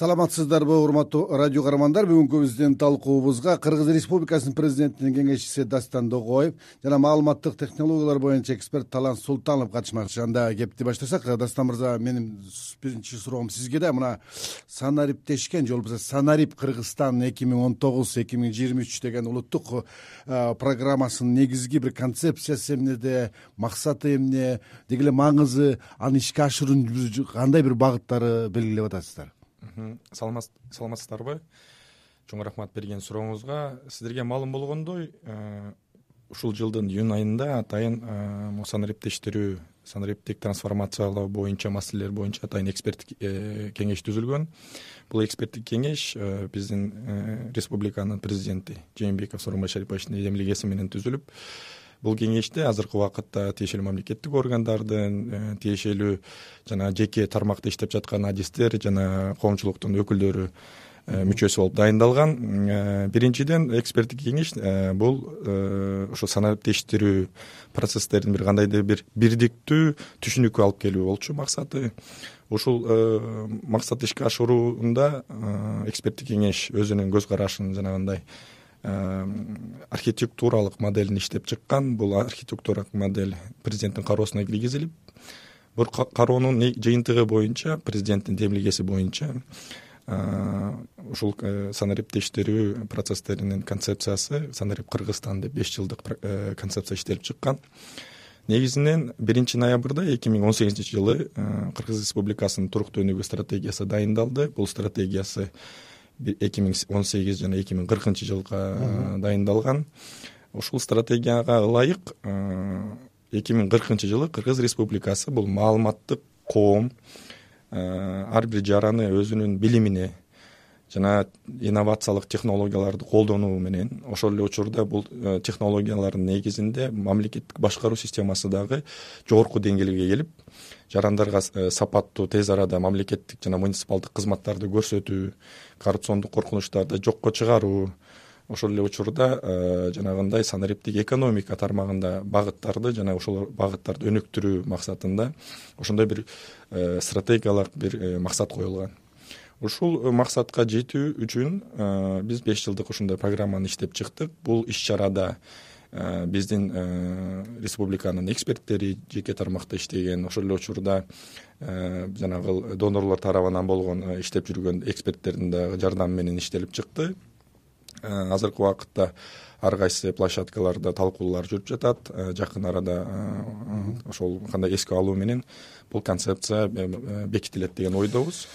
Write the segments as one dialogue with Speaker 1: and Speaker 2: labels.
Speaker 1: саламатсыздарбы урматтуу радио каармандар. Бүгүнкү биздин талкуубузга кыргыз республикасынын президентинин кеңешчиси дастан догоев жана маалыматтык технологиялар боюнча эксперт талант султанов катышмакчы. Анда кепти баштасак дастан мырза менин биринчи суроом сизге да. Мына санариптешкен же болбосо санарип кыргызстан эки миң он тогуз эки миң жыйырма үч деген улуттук программасынын негизги бир концепциясы эмнеде максаты эмне деги эле маңызы аны ишке ашыруунун кандай бир багыттары белгилеп атасыздар
Speaker 2: саламатсыздарбы? Чоң рахмат берген сурооңузга. Сиздерге маалым болгондой э, ушул жылдын июнь айында атайын э, санариптештирүү санариптик трансформациялоо боюнча маселелер боюнча атайын эксперттик э, кеңеш түзүлгөн. Бул эксперттик кеңеш биздин республиканын президенти жээнбеков сооронбай шариповичтин демилгеси менен түзүлүп бул кеңеште азыркы убакытта тиешелүү мамлекеттик органдардын э, тиешелүү жана жеке тармакта иштеп жаткан адистер жана коомчулуктун өкүлдөрү э, мүчөсү болуп дайындалган. Э, биринчиден эксперттик кеңеш бул ушул санариптештирүү процесстерин бир кандайдыр бир бирдиктүү түшүнүккө алып келүү болчу максаты. Ушул максатты ишке ашыруунда эксперттик кеңеш өзүнүн көз карашын жанагындай архитектуралык моделин иштеп чыккан. Бул архитектуралык модель президенттин кароосуна киргизилип бул кароонун жыйынтыгы боюнча президенттин демилгеси боюнча ушул э, санариптештирүү процесстеринин концепциясы санарип кыргызстан деп беш жылдык э, концепция иштелип чыккан. Негизинен биринчи ноябрда эки миң он сегизинчи жылы э, кыргыз республикасынын туруктуу өнүгүү стратегиясы дайындалды. Бул стратегиясы эки миң он сегиз жана эки миң кыркынчы жылга дайындалган. Ушул стратегияга ылайык эки миң кыркынчы жылы кыргыз республикасы бул маалыматтык коом ар бир жараны өзүнүн билимине жана инновациялык технологияларды колдонуу менен ошол эле учурда бул э, технологиялардын негизинде мамлекеттик башкаруу системасы дагы жогорку деңгээлге келип жарандарга э, сапаттуу тез арада мамлекеттик жана муниципалдык кызматтарды көрсөтүү коррупциондук коркунучтарды жокко чыгаруу ошол эле учурда э, жанагындай санариптик экономика тармагында багыттарды жана ошол багыттарды өнүктүрүү максатында ошондой бир стратегиялык бир максат коюлган ушул э, максатка жетүү үчүн э, биз беш жылдык ушундай программаны иштеп чыктык. Бул иш чарада э, биздин республиканын эксперттери жеке тармакта иштеген ошол эле учурда жанагы донорлор тарабынан болгон иштеп жүргөн эксперттердин дагы жардамы менен иштелип чыкты. Азыркы убакытта ар кайсы площадкаларда талкуулар жүрүп жатат. Жакын арада ошол кандай эске алуу менен бул концепция бекитилет деген ойдобуз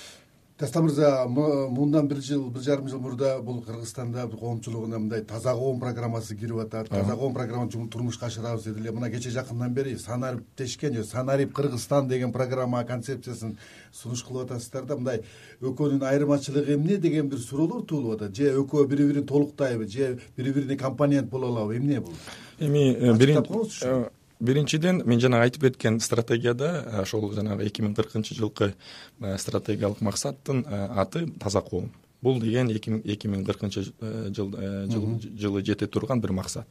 Speaker 1: дастан мырза мындан бир жыл бир жарым жыл мурда бул кыргызстанда коомчулугуна мындай таза коом программасы кирип атат таза коом программасын турмушка ашырабыз деди эле мына кечээ жакындан бери санариптешкен же санарип кыргызстан деген программа концепциясын сунуш кылып атасыздар да. Мындай экөөнүн айырмачылыгы эмне деген бир суроолор туулуп атат. Же экөө бири бирин толуктайбы же бири бирине компонент боло алабы эмне бул?
Speaker 2: Эми э, биринчи биринчиден мен жанагы айтып кеткен стратегияда ошол жанагы эки миң кыркынчы жылкы стратегиялык максаттын аты таза коом. Бул деген эки миң кыркынчы жылы жете турган бир максат.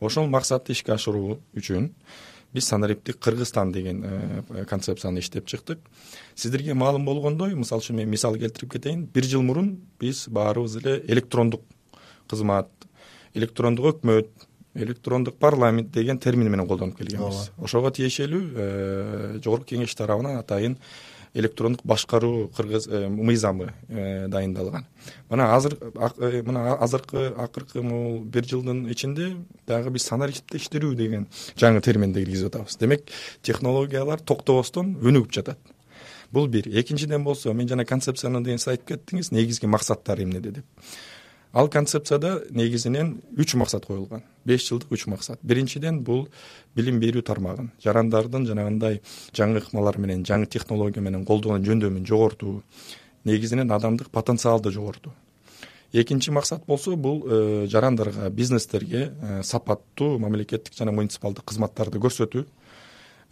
Speaker 2: Ошол максатты ишке ашыруу үчүн биз санариптик кыргызстан деген концепцияны иштеп чыктык. Сиздерге маалым болгондой мисалы үчүн мен мисал келтирип кетейин. Бир жыл мурун биз баарыбыз эле электрондук кызмат электрондук өкмөт электрондук парламент деген термин менен колдонуп келгенбиз. Ошого тиешелүү э, жогорку кеңеш тарабынан атайын электрондук башкаруу кыргыз э, мыйзамы э, дайындалган. Мына азыр мына азыркы акыркы могу бир жылдын ичинде дагы биз санариптештирүү деген жаңы терминди киргизип атабыз. Демек технологиялар токтобостон өнүгүп жатат. Бул бир. Экинчиден болсо мен жана концепцияны деген сиз айтып кеттиңиз негизги максаттары эмнеде деп ал концепцияда негизинен үч максат коюлган. Беш жылдык үч максат. Биринчиден бул билим берүү тармагын жарандардын жанагындай жаңы ыкмалар менен жаңы технология менен колдонуу жөндөмүн жогортуу негизинен адамдык потенциалды жогортуу. Экинчи максат болсо бул э, жарандарга бизнестерге э, сапаттуу мамлекеттик жана муниципалдык кызматтарды көрсөтүү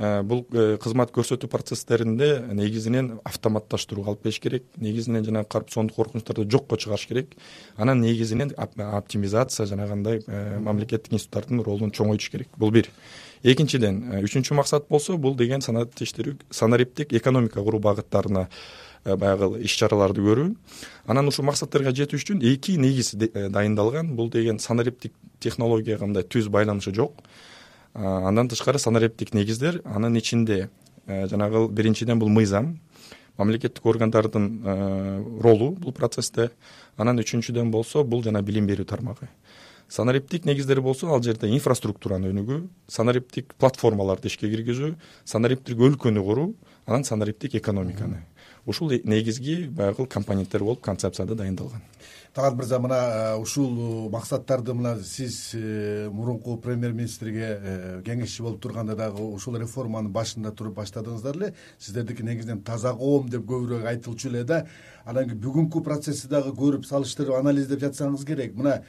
Speaker 2: бул э, кызмат көрсөтүү процесстеринде негизинен автоматташтырууга алып келиш керек негизинен жанагы коррупциондук коркунучтарды жокко чыгарыш керек. Анан негизинен оптимизация жанагындай э, мамлекеттик институттардын ролун чоңойтуш керек. Бул бир. Экинчиден үчүнчү максат болсо бул деген санариптештирүү санариптик экономика куруу багыттарына баягы иш чараларды көрүү. Анан ушул максаттарга жетүү үчүн эки негиз дайындалган. Бул деген санариптик технологияга мындай түз байланышы жок андан тышкары санариптик негиздер анын ичинде жанагы биринчиден бул мыйзам мамлекеттик органдардын ролу бул процессте анан үчүнчүдөн болсо бул жана билим берүү тармагы. Санариптик негиздери болсо ал жерде инфраструктураны өнүгүү санариптик платформаларды ишке киргизүү санариптик өлкөнү куруу анан санариптик экономиканы. Ушул негизги баягы компоненттер болуп концепцияда дайындалган
Speaker 1: талант мырза мына э, ушул максаттарды мына сиз э, мурунку премьер министрге э, кеңешчи болуп турганда дагы ушул реформанын башында туруп баштадыңыздар эле. Сиздердики негизинен таза коом деп көбүрөөк айтылчу эле да. Анан кийин бүгүнкү процессти дагы көрүп салыштырып анализдеп жатсаңыз керек. Мына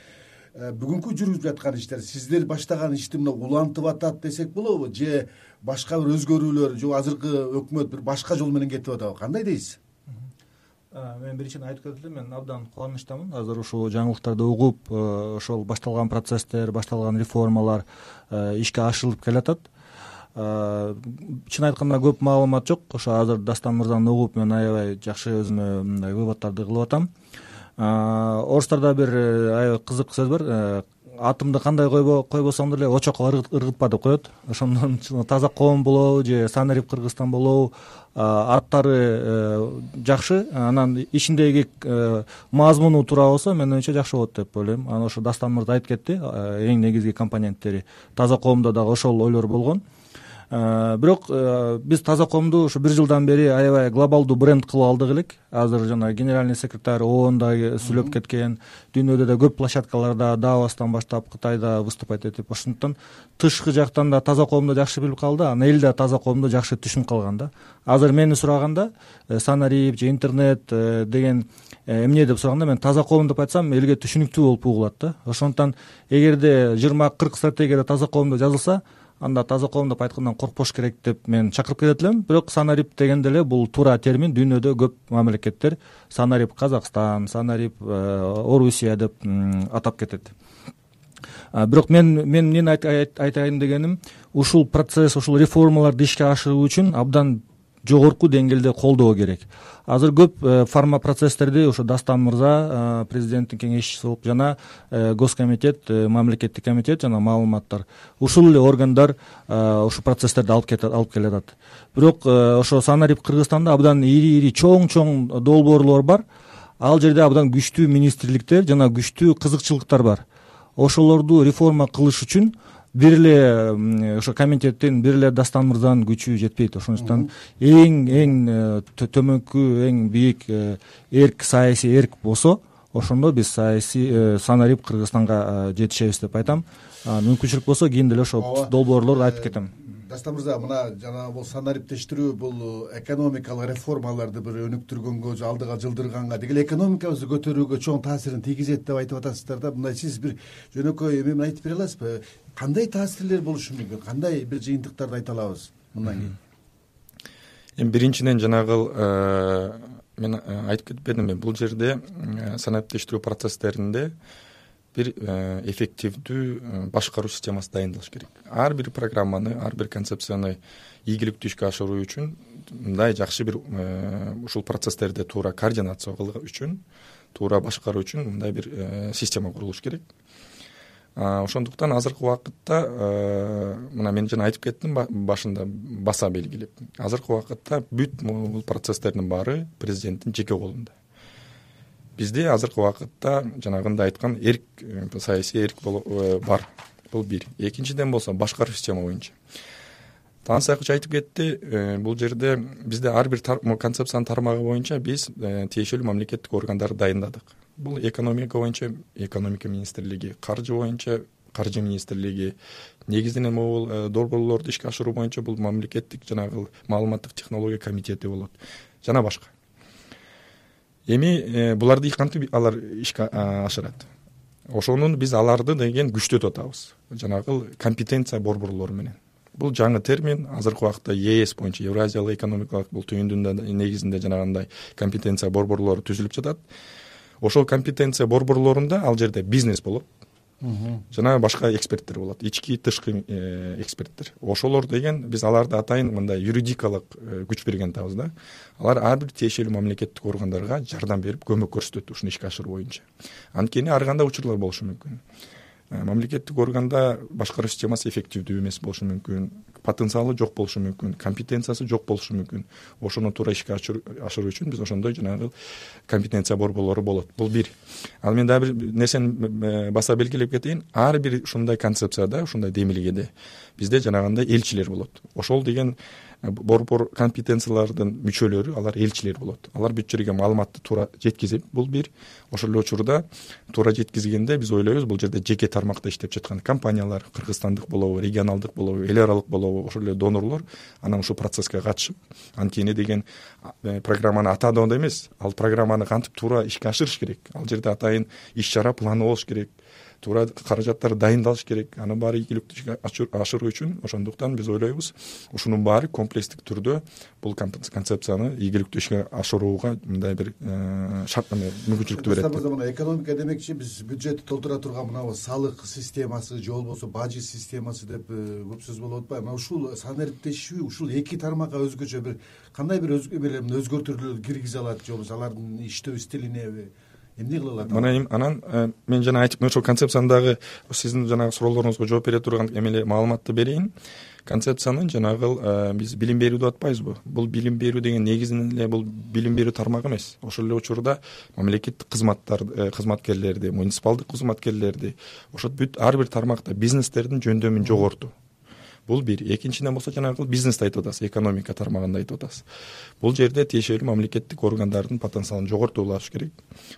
Speaker 1: бүгүнкү жүрүп жаткан иштер сиздер баштаган ишти мына улантып атат десек болобу? Же башка бир өзгөрүүлөр же азыркы өкмөт бир башка жол менен кетип атабы? Кандай дейсиз
Speaker 3: мен биринчиден айтып кетет элем мен абдан кубанычтамын. Азыр ушул жаңылыктарды угуп э, ошол башталган процесстер башталган реформалар э, ишке ашырылып келатат э, чын айтканда көп маалымат жок. Ошо азыр дастан мырзаны угуп мен аябай жакшы өзүмө мындай выводдорду кылып атам. Орустарда бир аябай кызык сөз бар атымды кандай койбосоң деле очокко ыргытпа деп коет. Ошондон таза коом болобу же санарип кыргызстан болобу. Аттары э, жакшы. Анан ичиндеги э, мазмуну туура болсо менин оюмча жакшы болот деп ойлойм. Анан ошо дастан мырза айтып кетти. Эң негизги компоненттери. Таза коомдо дагы ошол ойлор болгон. Э, бирок э, биз таза коомду ушу бир жылдан бери аябай глобалдуу бренд кылып алдык элек. Азыр жана генеральный секретарь оонда сүйлөп кеткен дүйнөдө да көп площадкаларда давостан баштап кытайда выступать этип. Ошондуктан тышкы жактан да таза коомду жакшы билип калды анан эл да таза коомду жакшы түшүнүп калган да. Азыр мени сураганда э, санарип же интернет деген эмне деп сураганда мен таза коом деп айтсам элге түшүнүктүү болуп угулат да. Ошондуктан эгерде жыйырма кырк стратегияда таза коом деп жазылса анда таза коом деп айткандан коркпош керек деп мен чакырып кетет элем. Бирок санарип дегенде эле бул туура термин. Дүйнөдө көп мамлекеттер санарип казакстан санарип э, орусия деп атап кетет. Бирок мен мен эмнени айтайын дегеним ушул процесс ушул реформаларды ишке ашыруу үчүн абдан жогорку деңгээлде колдоо керек. Азыр көп э, фарма процесстерди ошо дастан мырза э, президенттин кеңешчиси болуп жана э, госкомитет мамлекеттик комитет жана маалыматтар ушул эле органдар ушул процесстерди алып алып келатат. Бирок ошо санарип кыргызстанда абдан ири ири чоң чоң долбоорлор бар. Ал жерде абдан күчтүү министрликтер жана күчтүү кызыкчылыктар бар. Ошолорду реформа кылыш үчүн бир эле ошо комитеттин бир эле дастан мырзанын күчү жетпейт ошондуктан эң эң э, төмөнкү эң биик э, эрк саясий эрк болсо ошондо биз саясий э, санарип кыргызстанга жетишебиз деп айтам. Мүмкүнчүлүк болсо кийин деле ошол долбоорлорду айтып кетем.
Speaker 1: Дастан мырза мына жанагы бул санариптештирүү бул экономикалык реформаларды бир өнүктүргөнгө же алдыга жылдырганга деги эле экономикабызды көтөрүүгө чоң таасирин тийгизет деп айтып атасыздар да. Мындай сиз бир жөнөкөй эме менен айтып бере аласызбы кандай таасирлер болушу мүмкүн кандай бир жыйынтыктарды айта алабыз мындан кийин?
Speaker 2: Эми биринчиден жанагы э, мен э, айтып кетпедимби бул жерде э, санариптештирүү процесстеринде бир эффективдүү башкаруу системасы дайындалыш керек. Ар бир программаны ар бир концепцияны ийгиликтүү ишке ашыруу үчүн мындай жакшы бир ушул процесстерди туура координация кылуу үчүн туура башкаруу үчүн мындай бир система курулуш керек ошондуктан азыркы убакытта мына мен жана айтып кеттим башында баса белгилеп. Азыркы убакытта бүт бул процесстердин баары президенттин жеке колунда. Бизде азыркы убакытта жанагындай айткан эрк э, саясий эрк э, бар. Бул бир. Экинчиден болсо башкаруу система боюнча. Сыякчы айтып кетти э, бул жерде бизде ар бир концепциянын тармагы боюнча биз тиешелүү мамлекеттик органдарды дайындадык бул экономика боюнча экономика министрлиги каржы боюнча каржы министрлиги негизинен могул э, долбоорлорду ишке ашыруу боюнча бул мамлекеттик жанагы маалыматтык технология комитети болот. Жана башка. Эми э, буларды кантип алар ишке ашырат? Ошону биз аларды деген күчтөтүп атабыз. Жанагы компетенция борборлору менен. Бул жаңы термин азыркы убакытта ес боюнча евразиялык экономикалык бул түйүндүн негизинде жанагындай компетенция борборлору түзүлүп жатат ошол компетенция борборлорунда ал жерде бизнес болот. Жана башка эксперттер болот. Ички тышкы э, эксперттер. Ошолор деген биз аларды атайын мындай юридикалык э, күч берген атабыз да. Алар ар бир тиешелүү мамлекеттик органдарга жардам берип көмөк көрсөтөт ушуну ишке ашыруу боюнча. Анткени ар кандай учурлар болушу мүмкүн мамлекеттик органда башкаруу системасы эффективдүү эмес болушу мүмкүн потенциалы жок болушу мүмкүн компетенциясы жок болушу мүмкүн. Ошону туура ишке ашыруу үчүн биз ошондой жанагы компетенция борборлору болот. Бул бир. Ал мен дагы бир нерсени баса белгилеп кетейин. Ар бир ушундай концепцияда ушундай демилгеде бизде жанагындай элчилер болот. Ошол деген борбор компетенциялардын мүчөлөрү алар элчилер болот. Алар бүт жерге маалыматты туура жеткизип бул бир ошол эле учурда туура жеткизгенде биз ойлойбуз бул жерде жеке тармакта иштеп жаткан компаниялар кыргызстандык болобу регионалдык болобу эл аралык болобу ошол эле донорлор анан ушул процесске катышып анткени деген э, программаны атаадоондо эмес ал программаны кантип туура ишке ашырыш керек? Ал жерде атайын иш чара планы болуш керек туура каражаттар дайындалыш керек. Анын баары ийгиликтүү ашыруу үчүн ошондуктан биз ойлойбуз ушунун баары комплекстик түрдө бул концепцияны ийгиликтүү ишке ашырууга мындай бир э, шарт мүмкүнчүлүктү берет
Speaker 1: мырза мына экономика демекчи биз бюджетти толтура турган мынабу салык системасы же болбосо бажы системасы деп э, көп сөз болуп атпайбы. Мына ушул санариптешүү ушул эки тармакка өзгөчө бир кандай бир өзгөртүүлөр киргизе алат же болбосо алардын иштөө стилинеби эмне кыла алат
Speaker 2: мына анан э, мен жана айтып ошол концепцияны дагы сиздин жанагы суроолоруңузга жооп бере турган эме эле маалыматты берейин. Концепциянын жанагы э, биз билим берүү деп атпайбызбы? Бул билим берүү деген негизинен эле бул билим берүү тармагы эмес. Ошол эле учурда мамлекеттик кызматтар э, кызматкерлерди муниципалдык кызматкерлерди ошо бүт ар бир тармакта бизнестердин жөндөмүн жогортуу бул бир экинчиден болсо жанагы бизнести айтып атасыз экономика тармагында айтып атасыз. Бул жерде тиешелүү мамлекеттик органдардын потенциалын жогортуп улаш керек.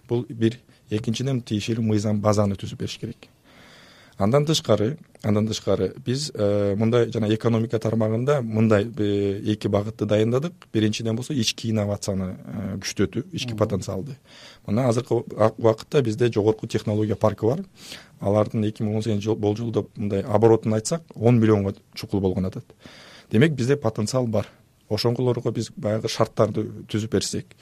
Speaker 2: Бул бир экинчиден тиешелүү мыйзам базаны түзүп бериш керек андан тышкары андан тышкары биз э, мындай жана экономика тармагында мындай э, эки багытты дайындадык. Биринчиден болсо ички инновацияны э, күчтөтүү ички потенциалды. Мына азыркы убакытта бизде жогорку технология паркы бар. Алардын эки миң он сегизинчи болжолдоп мындай оборотун айтсак он миллионго чукул болгон атат. Демек бизде потенциал бар. Ошолорго биз баягы шарттарды түзүп берсек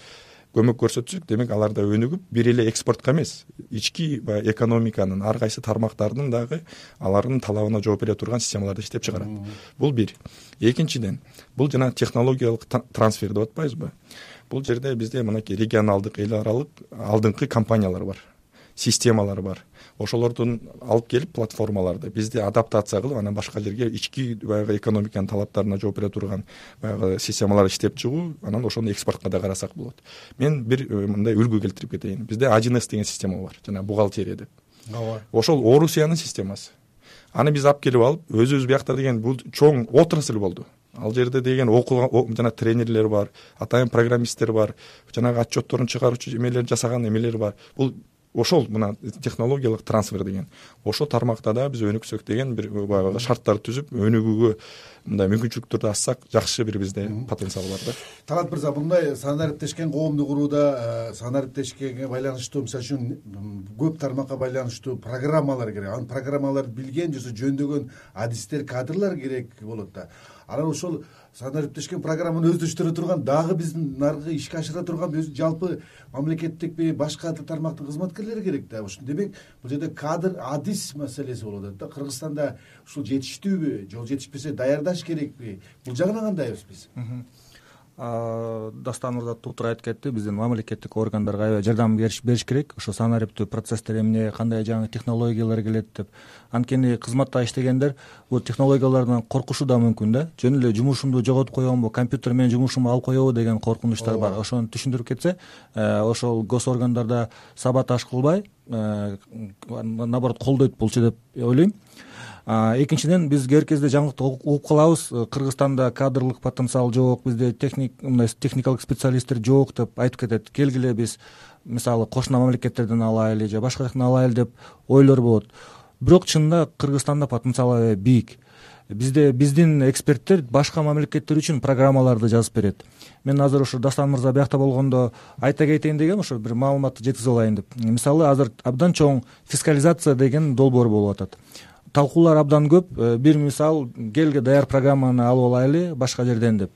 Speaker 2: көмөк көрсөтсөк. Демек алар да өнүгүп бир эле экспортко эмес ички баягы экономиканын ар кайсы тармактардын дагы алардын талабына жооп бере турган системаларды иштеп чыгарат. Бул бир. Экинчиден бул жана технологиялык трансфер деп атпайбызбы бул жерде бизде мынакей регионалдык эл аралык алдыңкы компаниялар бар системалар бар ошолордун алып келип платформаларды бизде адаптация кылып анан башка жерге ички баягы экономиканын талаптарына жооп бере турган баягы системаларды иштеп чыгуу анан ошону экспортко да карасак болот. Мен бир э, мындай үлгү келтирип кетейин. Бизде один с деген система бар жанагы бухгалтерия деп. Ооба ошол орусиянын системасы. Аны биз алып келип алып өзүбүз биякта деген бул чоң отрасль болду. Ал жерде деген окуган жана тренерлер бар атайын программисттер бар жанагы отчетторун чыгаруучу эмелерди жасаган эмелер бар. Бул ошол мына технологиялык трансфер деген ошол тармакта да биз өнүксөк деген бир баягы шарттарды түзүп өнүгүүгө мындай мүмкүнчүлүктөрдү ачсак жакшы бир бизде потенциал бар да.
Speaker 1: Талант мырза мындай санариптешкен коомду курууда э, санариптешкенге байланыштуу мисалы үчүн көп тармакка байланыштуу программалар керек. Анын программаларды билген же болбосо жөндөгөн адистер кадрлар керек болот да. Анан ошол санариптешкен программаны өздөштүрө турган дагы биздин наркы ишке ашыра турган жалпы мамлекеттикпи башка тармактын кызматкерлери керек да. Демек бул жерде кадр адис маселеси болуп атат да. Кыргызстанда ушул жетиштүүбү же жетишпесе даярдаш керекпи? Бул жагынан кандайбыз биз
Speaker 3: дастан мырза туптура айтып кетти. Биздин мамлекеттик органдарга аябай жардам бериш керек. Ошо санариптүү процесстер эмне кандай жаңы технологиялар келет деп. Анткени кызматта иштегендер бул технологиялардан коркушу да мүмкүн да. Жөн эле жумушумду жоготуп коембу компьютер менин жумушумду алып коебу деген коркунучтар бар. Ошону түшүндүрүп кетсе э, ошол гос органдарда саботаж кылбай. Э, наоборот колдойт болчу деп ойлойм экинчиден биз кээ кезде жаңылыкты угуп калабыз э, кыргызстанда кадрлык потенциал жок бизде мындай техникалык специалисттер жок деп айтып кетет. Келгиле биз мисалы кошуна мамлекеттерден алайлы же башка жактан алайлы деп ойлор болот. Бирок чынында кыргызстанда потенциал аябай биик бизде биздин эксперттер башка мамлекеттер үчүн программаларды жазып берет. Мен азыр ошо дастан мырза биякта болгондо айта кетейин дегем ошо бир маалыматты жеткизип алайын деп. Мисалы азыр абдан чоң фискализация деген долбоор болуп атат талкуулар абдан көп. Э, бир мисал келге даяр программаны алып алайлы башка жерден деп.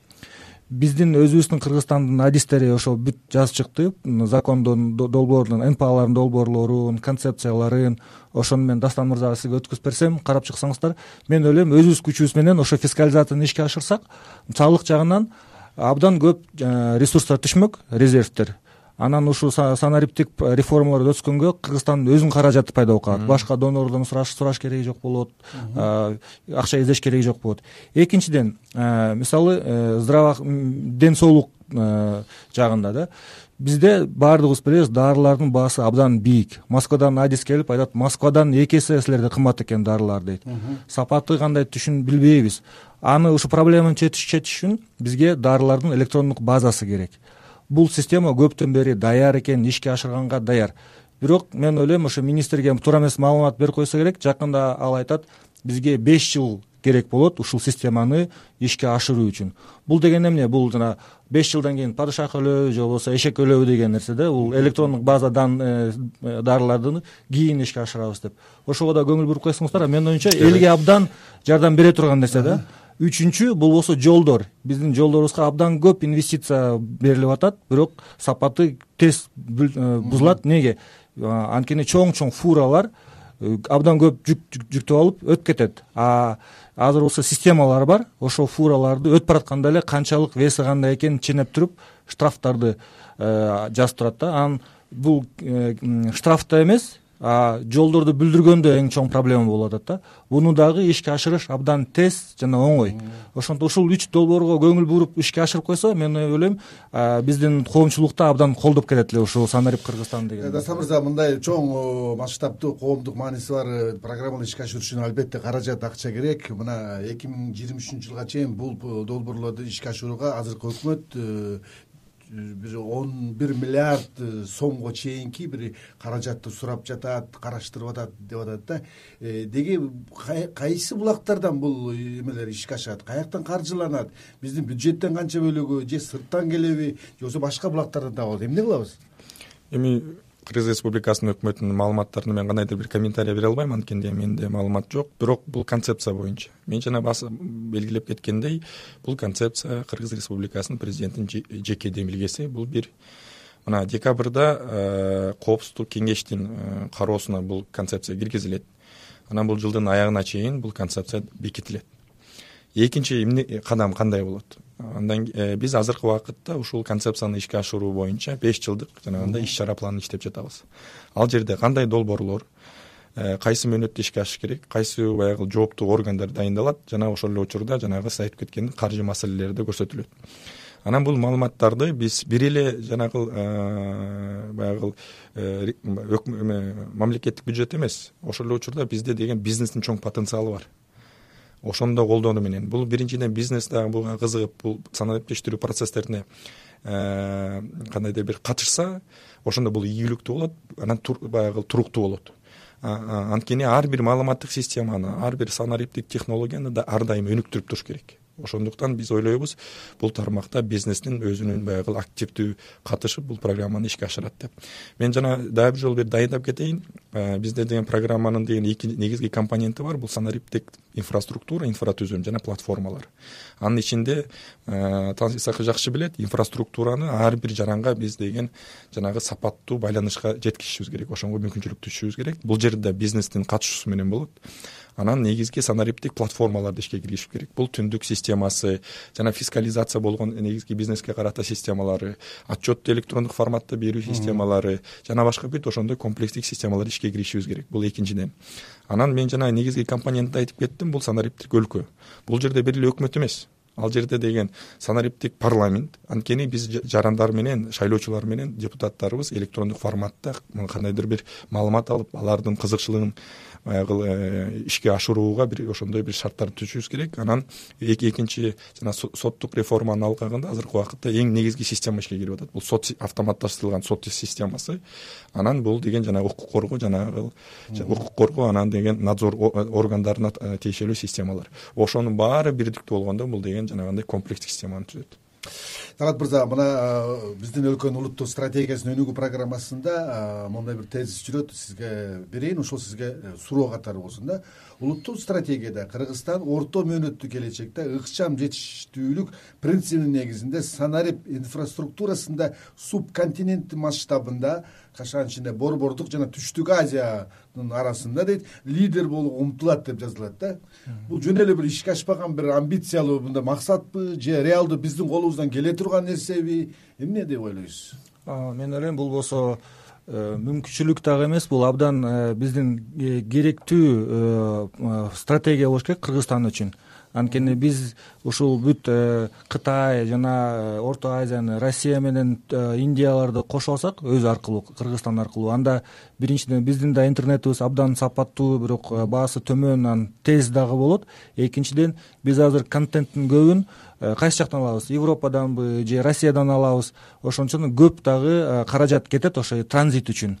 Speaker 3: Биздин өзүбүздүн кыргызстандын адистери ошол бүт жазып чыкты. Закондун долбоорун нпалардын долбоорлорун концепцияларын ошону мен дастан мырзага сизге өткүзүп берсем карап чыксаңыздар мен ойлойм өзүбүз күчүбүз менен ошо фискализацияны ишке ашырсак салык жагынан абдан көп э, ресурстар түшмөк резервтер анан ушул санариптик реформаларды өткөнгө кыргызстандын өзүнүн каражаты пайда болуп калат. Башка донордон сураш кереги жок болот акча издеш кереги жок болот. Экинчиден мисалы э, ден соолук э, жагында да бизде баардыгыбыз билебиз дарылардын баасы абдан бийик. Москвадан адис келип айтат москвадан эки эсе силерде кымбат экен дарылар дейт. Сапаты кандай түшүн билбейбиз. Аны ушул проблеманы чечиш үчүн бизге дарылардын электрондук базасы керек бул система көптөн бери даяр экен ишке ашырганга даяр. Бирок мен ойлойм ошо министрге туура эмес маалымат берип койсо керек. Жакында ал айтат бизге беш жыл керек болот ушул системаны ишке ашыруу үчүн. Бул деген эмне? Бул жана беш жылдан кийин падышах өлөбү же болбосо эшек өлөбү деген нерсе да бул электрондук база э, дарыларды кийин ишке ашырабыз деп. Ошого да көңүл буруп койсоңуздар. Менин оюмча элге абдан жардам бере турган нерсе да үчүнчү бул болсо жолдор. Биздин жолдорубузга абдан көп инвестиция берилип атат. Бирок сапаты тез э, бузулат. Эмнеге анткени чоң чоң фуралар э, абдан көп жүк жүктөп алып өтүп кетет. А азыр болсо системалар бар. Ошол фураларды өтүп баратканда эле канчалык веси кандай экенин ченеп туруп штрафтарды э, жазып турат да. Анан бул штрафта эмес жолдорду бүлдүргөндө эң чоң проблема болуп атат да. Буну дагы ишке ашырыш абдан тез жана оңой. Ошондуктан ушул үч долбоорго көңүл буруп ишке ашырып койсо мен ойлойм биздин коомчулук да абдан колдоп келет эле ушул санарип кыргызстан деген
Speaker 1: дастан мырза мындай чоң масштабтуу коомдук мааниси бар э, программаны ишке ашыруу үчүн албетте каражат акча керек. Мына эки миң жыйырма үчүнчү жылга чейин бул долбоорлорду ишке ашырууга азыркы өкмөт э, бир он бир миллиард э, сомго чейинки бир каражатты сурап жатат караштырып атат деп атат да. Э, деги кайсы булактардан бул эмелер ишке ашат каяктан каржыланат? Биздин бюджеттен канча бөлүгү же сырттан келеби? Же болбосо башка булактардан табылат? Эмне кылабыз?
Speaker 2: Эми кыргыз республикасынын өкмөтүнүн маалыматтарына мен кандайдыр бир комментарий бере албайм. Анткени менде маалымат жок. Бирок бул концепция боюнча. Мен жана белгилеп кеткендей бул концепция кыргыз республикасынын президентинин жеке демилгеси бул бир мына декабрда э, коопсуздук кеңештин э, кароосуна бул концепция киргизилет. Анан бул жылдын аягына чейин бул концепция бекитилет. Экинчи эмне кадам кандай болот андан э, биз азыркы убакытта ушул концепцияны ишке ашыруу боюнча беш жылдык жанагындай иш чара планын иштеп жатабыз. Ал жерде кандай долбоорлор э, кайсы мөөнөттө ишке ашыш керек кайсы баягы жооптуу органдар дайындалат жана ошол эле учурда жанагы сиз айтып кеткендей каржы маселелери да көрсөтүлөт. Анан бул маалыматтарды биз бир эле жанагы э, баягы мамлекеттик бюджет эмес ошол эле учурда бизде деген бизнестин чоң потенциалы бар ошону да колдонуу менен. Бул биринчиден бизнес дагы буга кызыгып бул санариптештирүү процесстерине э, кандайдыр бир катышса ошондо бул ийгиликтүү болот анан баягы туруктуу болот. Анткени ар бир маалыматтык системаны ар бир санариптик технологияны да ар дайым өнүктүрүп туруш керек ошондуктан биз ойлойбуз бул тармакта бизнестин өзүнүн баягы активдүү катышып бул программаны ишке ашырат деп. Мен жана дагы бир жолу бир дайындап кетейин. Э, бизде деген программанын деген эки негизги компоненти бар бул санариптик инфраструктура инфратүзүм жана платформалар. Анын ичинде э, исаков жакшы билет инфраструктураны ар бир жаранга биз деген жанагы сапаттуу байланышка жеткизишибиз керек ошого мүмкүнчүлүк түзүшүбүз керек. Бул жерде бизнестин катышуусу менен болот анан негизги санариптик платформаларды ишке киргизиш керек. Бул түндүк системасы жана фискализация болгон негизги бизнеске карата системалары отчетту электрондук форматта берүү системалары жана башка бүт ошондой комплекстик системаларды ишке киргизишибиз керек. Бул экинчиден. Анан мен жана негизги компонентти айтып кеттим бул санариптик өлкө. Бул жерде бир эле өкмөт эмес. Ал жерде деген санариптик парламент анткени биз жарандар менен шайлоочулар менен депутаттарыбыз электрондук форматта кандайдыр бир маалымат алып алардын кызыкчылыгын баягы э, ишке ашырууга бир ошондой бир шарттарды түзүшүбүз керек. Анан экинчи жана соттук реформаны алганда азыркы убакытта эң негизги система ишке кирип атат. Бул сот автоматташтырылган сот системасы. Анан бул деген жанагы укук коргоо жанагы укук коргоо анан деген надзор органдарына э, тиешелүү системалар. Ошонун баары бирдиктүү болгондо бул деген жанагындай комплекстик системаны түзөт
Speaker 1: талат мырза мына биздин өлкөнүн улуттук стратегиясынын өнүгүү программасында мондай бир тезис жүрөт сизге берейин ошол сизге э, суроо катары болсун да улуттук стратегияда. Кыргызстан орто мөөнөттүү келечекте ыкчам жетиштүүлүк принцибинин негизинде санарип инфраструктурасында субконтинент масштабында кашанын ичинде борбордук жана түштүк азиянын арасында дейт лидер болууга умтулат деп жазылат да. Бул жөн эле бир ишке ашпаган бир амбициялуу мындай максатпы же реалдуу биздин колубуздан келе турган нерсеби эмне деп ойлойсуз?
Speaker 3: Мен ойлойм бул болсо мүмкүнчүлүк дагы эмес бул абдан э, биздин э, керектүү стратегия болуш керек кыргызстан үчүн анткени биз ушул бүт э, кытай жана э, орто азияны россия менен э, индияларды кошо алсак өзү аркылуу кыргызстан аркылуу. Анда биринчиден биздин да интернетибиз абдан сапаттуу бирок баасы төмөн анан тез дагы болот. Экинчиден биз азыр контенттин көбүн кайсы жактан алабыз? Европаданбы же россиядан алабыз? Ошон үчүн көп дагы каражат кетет ошо транзит үчүн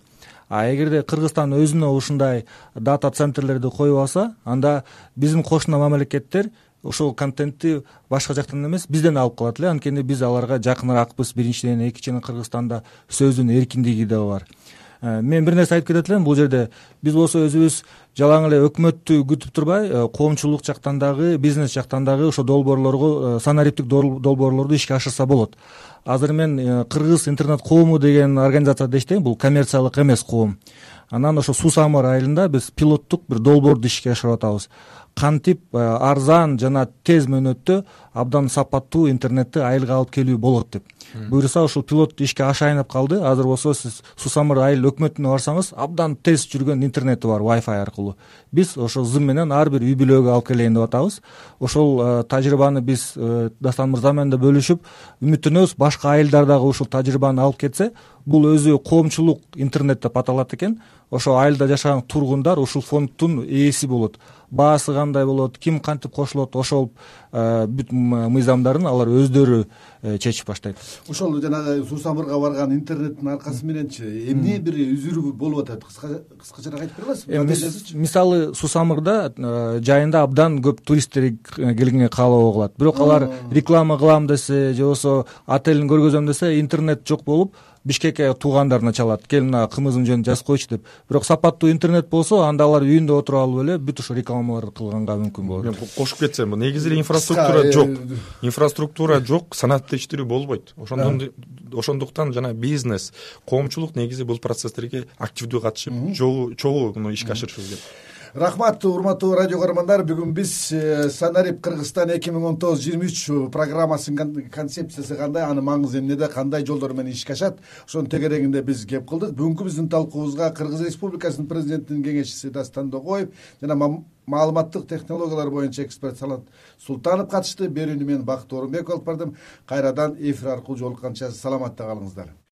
Speaker 3: а эгерде кыргызстан өзүнө ушундай дата центрлерди коюп алса анда биздин кошуна мамлекеттер ошол контентти башка жактан эмес бизден алып калат эле. Анткени биз аларга жакыныракпыз биринчиден экинчиден кыргызстанда сөздүн эркиндиги дагы бар мен бир нерсе айтып кетет элем бул жерде биз болсо өзүбүз жалаң эле өкмөттү күтүп турбай э, коомчулук жактан дагы бизнес жактан дагы ошо долбоорлорго э, санариптик долбоорлорду ишке ашырса болот. Азыр мен кыргыз интернет коому деген организацияда иштейм бул коммерциялык эмес коом. Анан ошо суу самыр айылында биз пилоттук бир долбоорду ишке ашырып атабыз. Кантип э, арзан жана тез мөөнөттө абдан сапаттуу интернетти айылга алып келүү болот деп буюрса ушул пилот ишке ашайын калды. Азыр болсо сиз суу самыр айыл өкмөтүнө барсаңыз абдан тез жүргөн интернети бар вайфай аркылуу. Биз ошол зым менен ар бир үй бүлөгө алып келейин деп атабыз. Ошол э, тажрыйбаны биз э, дастан мырза менен да бөлүшүп үмүттөнөбүз башка айылдар дагы ушул тажрыйбаны алып кетсе бул өзү коомчулук интернет деп аталат экен. Ошо айылда жашаган тургундар ушул фонддун ээси болот. Баасы кандай болот ким кантип кошулот ошол э, бүт мыйзамдарын алар өздөрү э, чечип баштайт.
Speaker 1: Ошол жанагы суу самырга барган интернеттин аркасы мененчи эмне бир үзүрүү болуп атат? Кыскачараак айтып бере аласызбы?
Speaker 3: Мисалы суу самырда э, жайында абдан көп туристтер келгенге каалоо кылат бирок алар реклама кылам десе же болбосо отелин көргөзөм десе интернет жок болуп бишкекке туугандарына чалат кел мына кымыздын жөнүн жазып койчу деп. Бирок сапаттуу интернет болсо анда алар үйүндө отуруп алып эле бүт ушул рекламаларды кылганга мүмкүн болот.
Speaker 2: Мен кошуп кетсем негизи эле инфраструктура жок. инфраструктура жок санариптештирүү болбойт. Ошондуктан жанагы бизнес коомчулук негизи бул процесстерге активдүү катышып чогуу муну ишке ашырышыбыз керек
Speaker 1: рахмат урматтуу радио көрөрмандар бүгүн биз э, санарип кыргызстан эки миң он тогуз жыйырма үч программасынын концепциясы кандай анын маңызы эмнеде кандай жолдор менен ишке ашат? Ошонун тегерегинде биз кеп кылдык. Бүгүнкү биздин талкуубузга кыргыз республикасынын президентинин кеңешчиси дастан догоев жана маалыматтык технологиялар боюнча эксперт салат султанов катышты. Берүүнү мен бакыт оорунбеков алып бардым. Кайрадан эфир аркылуу жолукканча саламатта калыңыздар